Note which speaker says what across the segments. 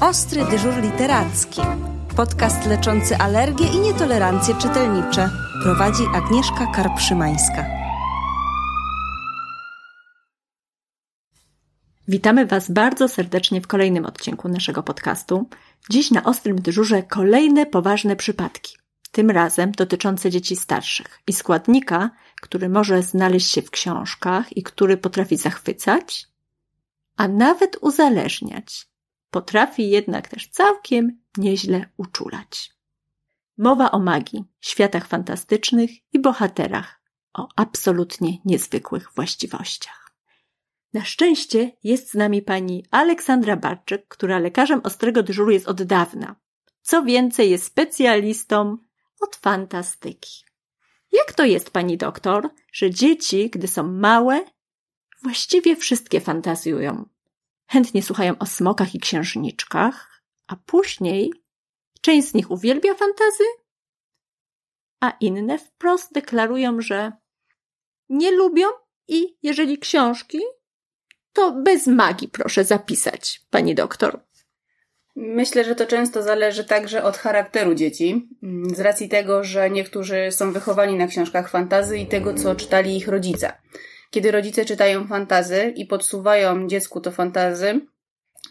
Speaker 1: Ostry dyżur literacki. Podcast leczący alergie i nietolerancje czytelnicze. Prowadzi Agnieszka Karpszymańska.
Speaker 2: Witamy Was bardzo serdecznie w kolejnym odcinku naszego podcastu. Dziś na ostrym dyżurze kolejne poważne przypadki. Tym razem dotyczące dzieci starszych i składnika, który może znaleźć się w książkach i który potrafi zachwycać, a nawet uzależniać. Potrafi jednak też całkiem nieźle uczulać. Mowa o magii, światach fantastycznych i bohaterach o absolutnie niezwykłych właściwościach. Na szczęście jest z nami pani Aleksandra Barczyk, która lekarzem ostrego dyżuru jest od dawna. Co więcej, jest specjalistą od fantastyki. Jak to jest, pani doktor, że dzieci, gdy są małe, właściwie wszystkie fantazjują? Chętnie słuchają o smokach i księżniczkach, a później część z nich uwielbia fantazy, a inne wprost deklarują, że nie lubią i jeżeli książki, to bez magii proszę zapisać, pani doktor.
Speaker 3: Myślę, że to często zależy także od charakteru dzieci, z racji tego, że niektórzy są wychowani na książkach fantazy i tego, co czytali ich rodzice. Kiedy rodzice czytają fantazy i podsuwają dziecku to fantazy,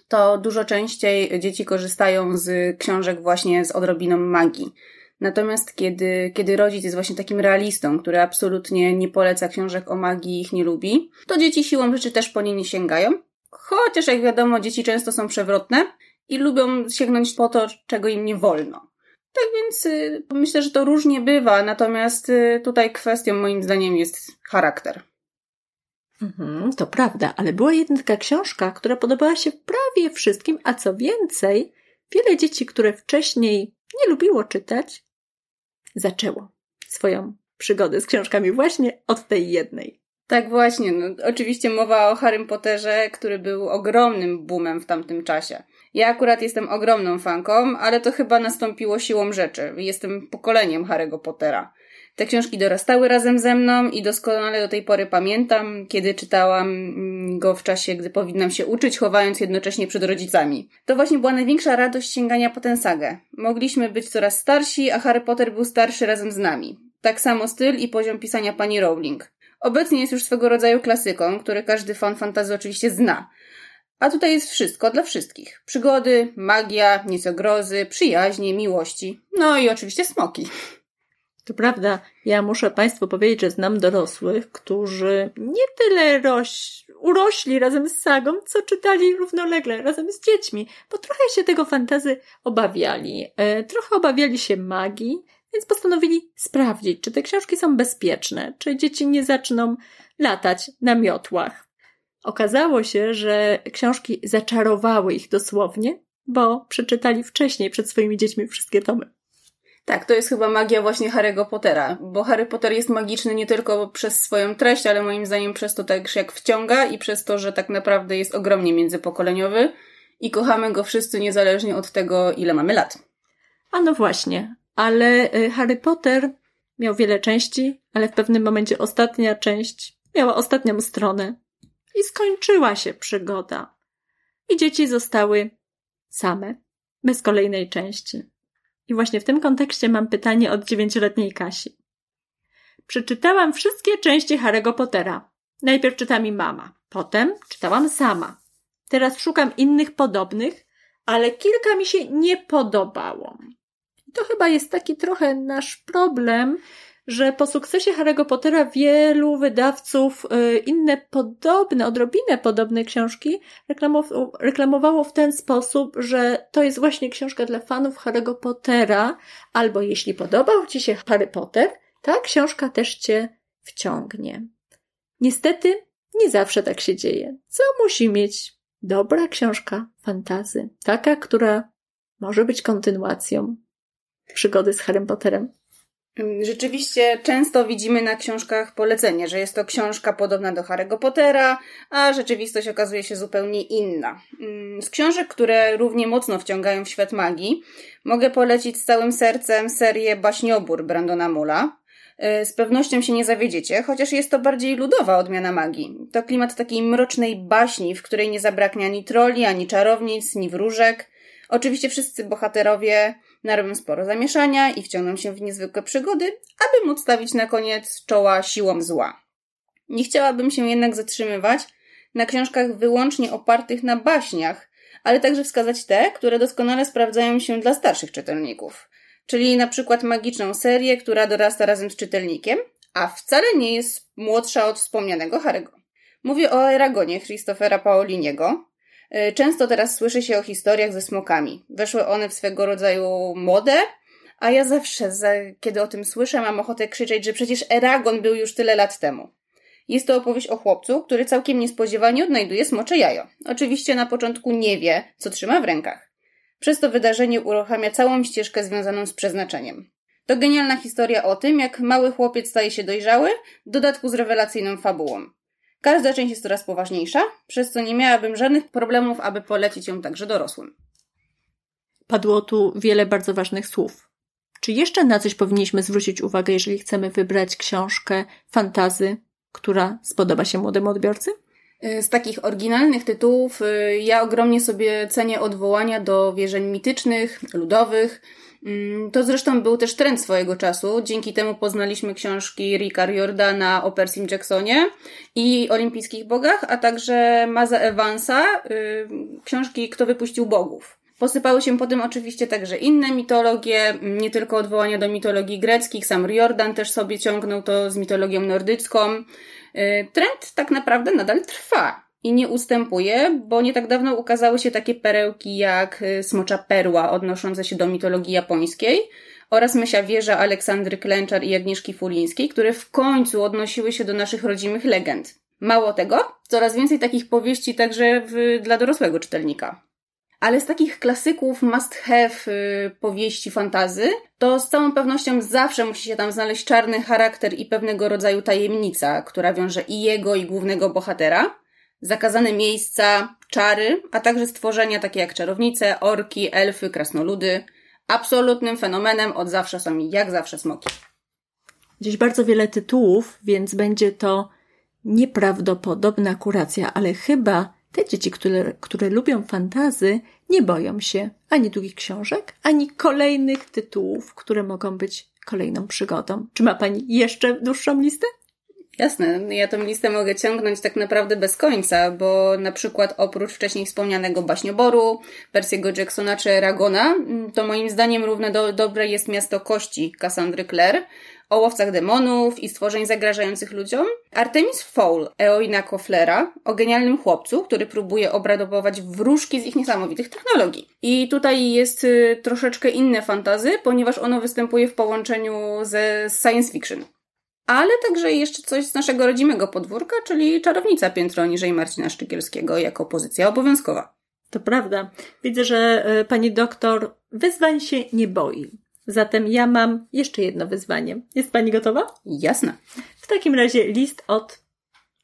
Speaker 3: to dużo częściej dzieci korzystają z książek właśnie z odrobiną magii. Natomiast kiedy, kiedy rodzic jest właśnie takim realistą, który absolutnie nie poleca książek o magii ich nie lubi, to dzieci siłą rzeczy też po nie nie sięgają. Chociaż jak wiadomo, dzieci często są przewrotne i lubią sięgnąć po to, czego im nie wolno. Tak więc y, myślę, że to różnie bywa, natomiast y, tutaj kwestią moim zdaniem jest charakter.
Speaker 2: Mhm, to prawda, ale była jedna taka książka, która podobała się prawie wszystkim, a co więcej, wiele dzieci, które wcześniej nie lubiło czytać, zaczęło swoją przygodę z książkami właśnie od tej jednej.
Speaker 3: Tak właśnie, no, oczywiście mowa o Harrym Potterze, który był ogromnym boomem w tamtym czasie. Ja akurat jestem ogromną fanką, ale to chyba nastąpiło siłą rzeczy. Jestem pokoleniem Harry'ego Pottera. Te książki dorastały razem ze mną i doskonale do tej pory pamiętam, kiedy czytałam mm, go w czasie, gdy powinnam się uczyć, chowając jednocześnie przed rodzicami. To właśnie była największa radość sięgania po tę sagę. Mogliśmy być coraz starsi, a Harry Potter był starszy razem z nami. Tak samo styl i poziom pisania pani Rowling. Obecnie jest już swego rodzaju klasyką, który każdy fan fantazy oczywiście zna. A tutaj jest wszystko dla wszystkich. Przygody, magia, nieco grozy, przyjaźnie, miłości. No i oczywiście smoki.
Speaker 2: To prawda, ja muszę Państwu powiedzieć, że znam dorosłych, którzy nie tyle roś, urośli razem z sagą, co czytali równolegle razem z dziećmi, bo trochę się tego fantazy obawiali. E, trochę obawiali się magii, więc postanowili sprawdzić, czy te książki są bezpieczne, czy dzieci nie zaczną latać na miotłach. Okazało się, że książki zaczarowały ich dosłownie, bo przeczytali wcześniej przed swoimi dziećmi wszystkie tomy.
Speaker 3: Tak, to jest chyba magia właśnie Harry'ego Pottera, bo Harry Potter jest magiczny nie tylko przez swoją treść, ale moim zdaniem przez to tak jak wciąga i przez to, że tak naprawdę jest ogromnie międzypokoleniowy i kochamy go wszyscy niezależnie od tego, ile mamy lat.
Speaker 2: A no właśnie, ale y, Harry Potter miał wiele części, ale w pewnym momencie ostatnia część miała ostatnią stronę i skończyła się przygoda. I dzieci zostały same, bez kolejnej części. I właśnie w tym kontekście mam pytanie od dziewięcioletniej Kasi. Przeczytałam wszystkie części Harry'ego Pottera. Najpierw czyta mi mama, potem czytałam sama. Teraz szukam innych podobnych, ale kilka mi się nie podobało. to chyba jest taki trochę nasz problem, że po sukcesie Harry'ego Pottera wielu wydawców y, inne podobne, odrobinę podobne książki reklamowało w ten sposób, że to jest właśnie książka dla fanów Harry'ego Pottera, albo jeśli podobał Ci się Harry Potter, ta książka też Cię wciągnie. Niestety, nie zawsze tak się dzieje. Co musi mieć dobra książka fantazy? Taka, która może być kontynuacją przygody z Harrym Potterem.
Speaker 3: Rzeczywiście często widzimy na książkach polecenie, że jest to książka podobna do Harry'ego Pottera, a rzeczywistość okazuje się zupełnie inna. Z książek, które równie mocno wciągają w świat magii, mogę polecić z całym sercem serię Baśniobór Brandona Mula. Y, z pewnością się nie zawiedziecie, chociaż jest to bardziej ludowa odmiana magii. To klimat takiej mrocznej baśni, w której nie zabraknie ani troli, ani czarownic, ni wróżek, Oczywiście wszyscy bohaterowie narobią sporo zamieszania i wciągną się w niezwykłe przygody, aby móc stawić na koniec czoła siłom zła. Nie chciałabym się jednak zatrzymywać na książkach wyłącznie opartych na baśniach, ale także wskazać te, które doskonale sprawdzają się dla starszych czytelników. Czyli na przykład magiczną serię, która dorasta razem z czytelnikiem, a wcale nie jest młodsza od wspomnianego Harego. Mówię o Eragonie Christophera Paoliniego. Y, często teraz słyszy się o historiach ze smokami. Weszły one w swego rodzaju modę, a ja zawsze, kiedy o tym słyszę, mam ochotę krzyczeć, że przecież Eragon był już tyle lat temu. Jest to opowieść o chłopcu, który całkiem niespodziewanie odnajduje smocze jajo. Oczywiście na początku nie wie, co trzyma w rękach. Przez to wydarzenie uruchamia całą ścieżkę związaną z przeznaczeniem. To genialna historia o tym, jak mały chłopiec staje się dojrzały, w dodatku z rewelacyjną fabułą. Każda część jest coraz poważniejsza, przez co nie miałabym żadnych problemów, aby polecić ją także dorosłym.
Speaker 2: Padło tu wiele bardzo ważnych słów. Czy jeszcze na coś powinniśmy zwrócić uwagę, jeżeli chcemy wybrać książkę fantazy, która spodoba się młodemu odbiorcy?
Speaker 3: Y, z takich oryginalnych tytułów y, ja ogromnie sobie cenię odwołania do wierzeń mitycznych, ludowych. Mm, to zresztą był też trend swojego czasu. Dzięki temu poznaliśmy książki Ricka Riordana o Persim Jacksonie i olimpijskich bogach, a także Maza Evansa, y, książki Kto wypuścił bogów. Posypały się potem oczywiście także inne mitologie, nie tylko odwołania do mitologii greckich, sam Riordan też sobie ciągnął to z mitologią nordycką. Y, trend tak naprawdę nadal trwa i nie ustępuje, bo nie tak dawno ukazały się takie perełki jak y, Smocza Perła odnoszące się do mitologii japońskiej oraz Mysia Wieża Aleksandry Klęczar i Agnieszki Fulińskiej, które w końcu odnosiły się do naszych rodzimych legend. Mało tego, coraz więcej takich powieści także w, dla dorosłego czytelnika. Ale z takich klasyków must have y, powieści fantazy, to z całą pewnością zawsze musi się tam znaleźć czarny charakter i pewnego rodzaju tajemnica, która wiąże i jego, i głównego bohatera. Zakazane miejsca, czary, a także stworzenia takie jak czarownice, orki, elfy, krasnoludy. Absolutnym fenomenem od zawsze są jak zawsze smoki.
Speaker 2: Dziś bardzo wiele tytułów, więc będzie to nieprawdopodobna kuracja, ale chyba te dzieci, które, które lubią fantazy, nie boją się ani długich książek, ani kolejnych tytułów, które mogą być kolejną przygodą. Czy ma Pani jeszcze dłuższą listę?
Speaker 3: Jasne, ja tę listę mogę ciągnąć tak naprawdę bez końca, bo na przykład oprócz wcześniej wspomnianego Baśnioboru, Percy'ego Jacksona czy Ragona, to moim zdaniem równe do, dobre jest Miasto Kości Cassandry Clare, o łowcach demonów i stworzeń zagrażających ludziom. Artemis Fowl Eoina Koflera o genialnym chłopcu, który próbuje obradować wróżki z ich niesamowitych technologii. I tutaj jest y, troszeczkę inne fantazy, ponieważ ono występuje w połączeniu ze science fiction. Ale także jeszcze coś z naszego rodzimego podwórka, czyli Czarownica piętro niżej Marcina Szczykielskiego jako pozycja obowiązkowa.
Speaker 2: To prawda. Widzę, że y, pani doktor wyzwań się nie boi. Zatem ja mam jeszcze jedno wyzwanie. Jest Pani gotowa?
Speaker 3: Jasne.
Speaker 2: W takim razie list od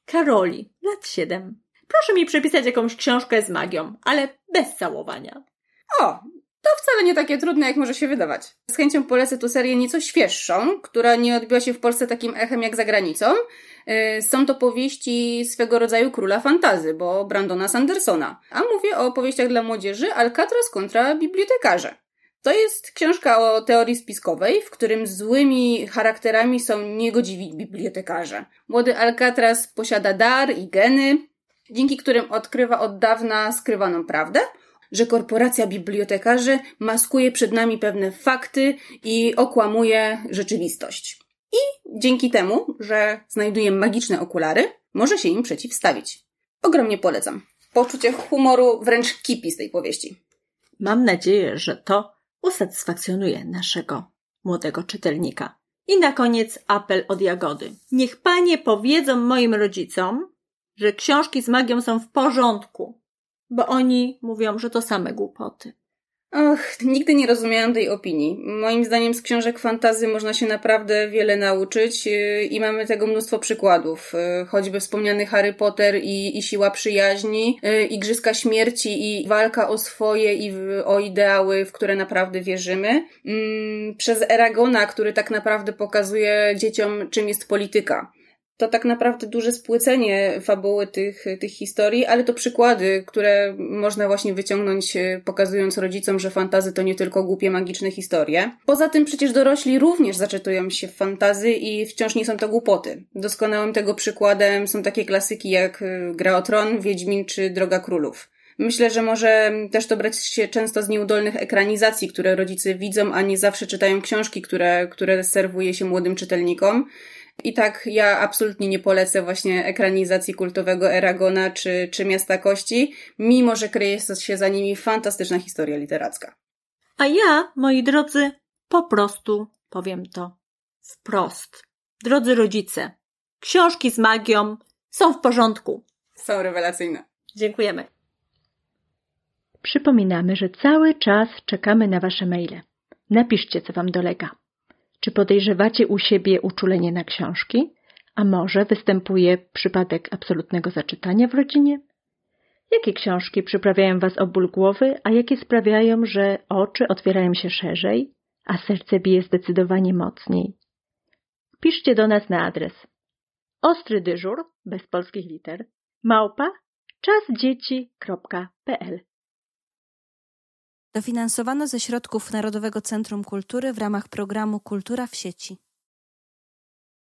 Speaker 2: Karoli, lat 7. Proszę mi przepisać jakąś książkę z magią, ale bez całowania.
Speaker 3: O, to wcale nie takie trudne, jak może się wydawać. Z chęcią polecę tu serię nieco świeższą, która nie odbiła się w Polsce takim echem jak za granicą. Y, są to powieści swego rodzaju króla fantazy, bo Brandona Sandersona. A mówię o powieściach dla młodzieży Alcatraz kontra bibliotekarze. To jest książka o teorii spiskowej, w którym złymi charakterami są niegodziwi bibliotekarze. Młody Alcatraz posiada dar i geny, dzięki którym odkrywa od dawna skrywaną prawdę, że korporacja bibliotekarzy maskuje przed nami pewne fakty i okłamuje rzeczywistość. I dzięki temu, że znajduje magiczne okulary, może się im przeciwstawić. Ogromnie polecam. Poczucie humoru wręcz kipi z tej powieści.
Speaker 2: Mam nadzieję, że to usatysfakcjonuje naszego młodego czytelnika. I na koniec apel od Jagody. Niech panie powiedzą moim rodzicom, że książki z magią są w porządku, bo oni mówią, że to same głupoty.
Speaker 3: Och, nigdy nie rozumiałam tej opinii. Moim zdaniem z książek fantazy można się naprawdę wiele nauczyć yy, i mamy tego mnóstwo przykładów. Yy, choćby wspomniany Harry Potter i, i siła przyjaźni, yy, igrzyska śmierci i walka o swoje i o ideały, w które naprawdę wierzymy. Mm, przez Eragona, który tak naprawdę pokazuje dzieciom, czym jest polityka. To tak naprawdę duże spłycenie fabuły tych, tych historii, ale to przykłady, które można właśnie wyciągnąć, e, pokazując rodzicom, że fantazy to nie tylko głupie, magiczne historie. Poza tym przecież dorośli również zaczytują się w fantazy i wciąż nie są to głupoty. Doskonałym tego przykładem są takie klasyki jak e, Gra o Tron, Wiedźmin czy Droga Królów. Myślę, że może też to brać się często z nieudolnych ekranizacji, które rodzice widzą, a nie zawsze czytają książki, które, które serwuje się młodym czytelnikom. I tak ja absolutnie nie polecę właśnie ekranizacji kultowego Eragona czy, czy Miasta Kości, mimo że kryje się za nimi fantastyczna historia literacka.
Speaker 2: A ja, moi drodzy, po prostu powiem to wprost. Drodzy rodzice, książki z magią są w porządku.
Speaker 3: Są rewelacyjne.
Speaker 2: Dziękujemy. Przypominamy, że cały czas czekamy na Wasze maile. Napiszcie, co Wam dolega. Czy podejrzewacie u siebie uczulenie na książki? A może występuje przypadek absolutnego zaczytania w rodzinie? Jakie książki przyprawiają Was o ból głowy, a jakie sprawiają, że oczy otwierają się szerzej, a serce bije zdecydowanie mocniej? Piszcie do nas na adres ostry dyżur, bez polskich liter, małpa czasdzieci.pl
Speaker 1: Dofinansowano ze środków Narodowego Centrum Kultury w ramach programu Kultura w sieci.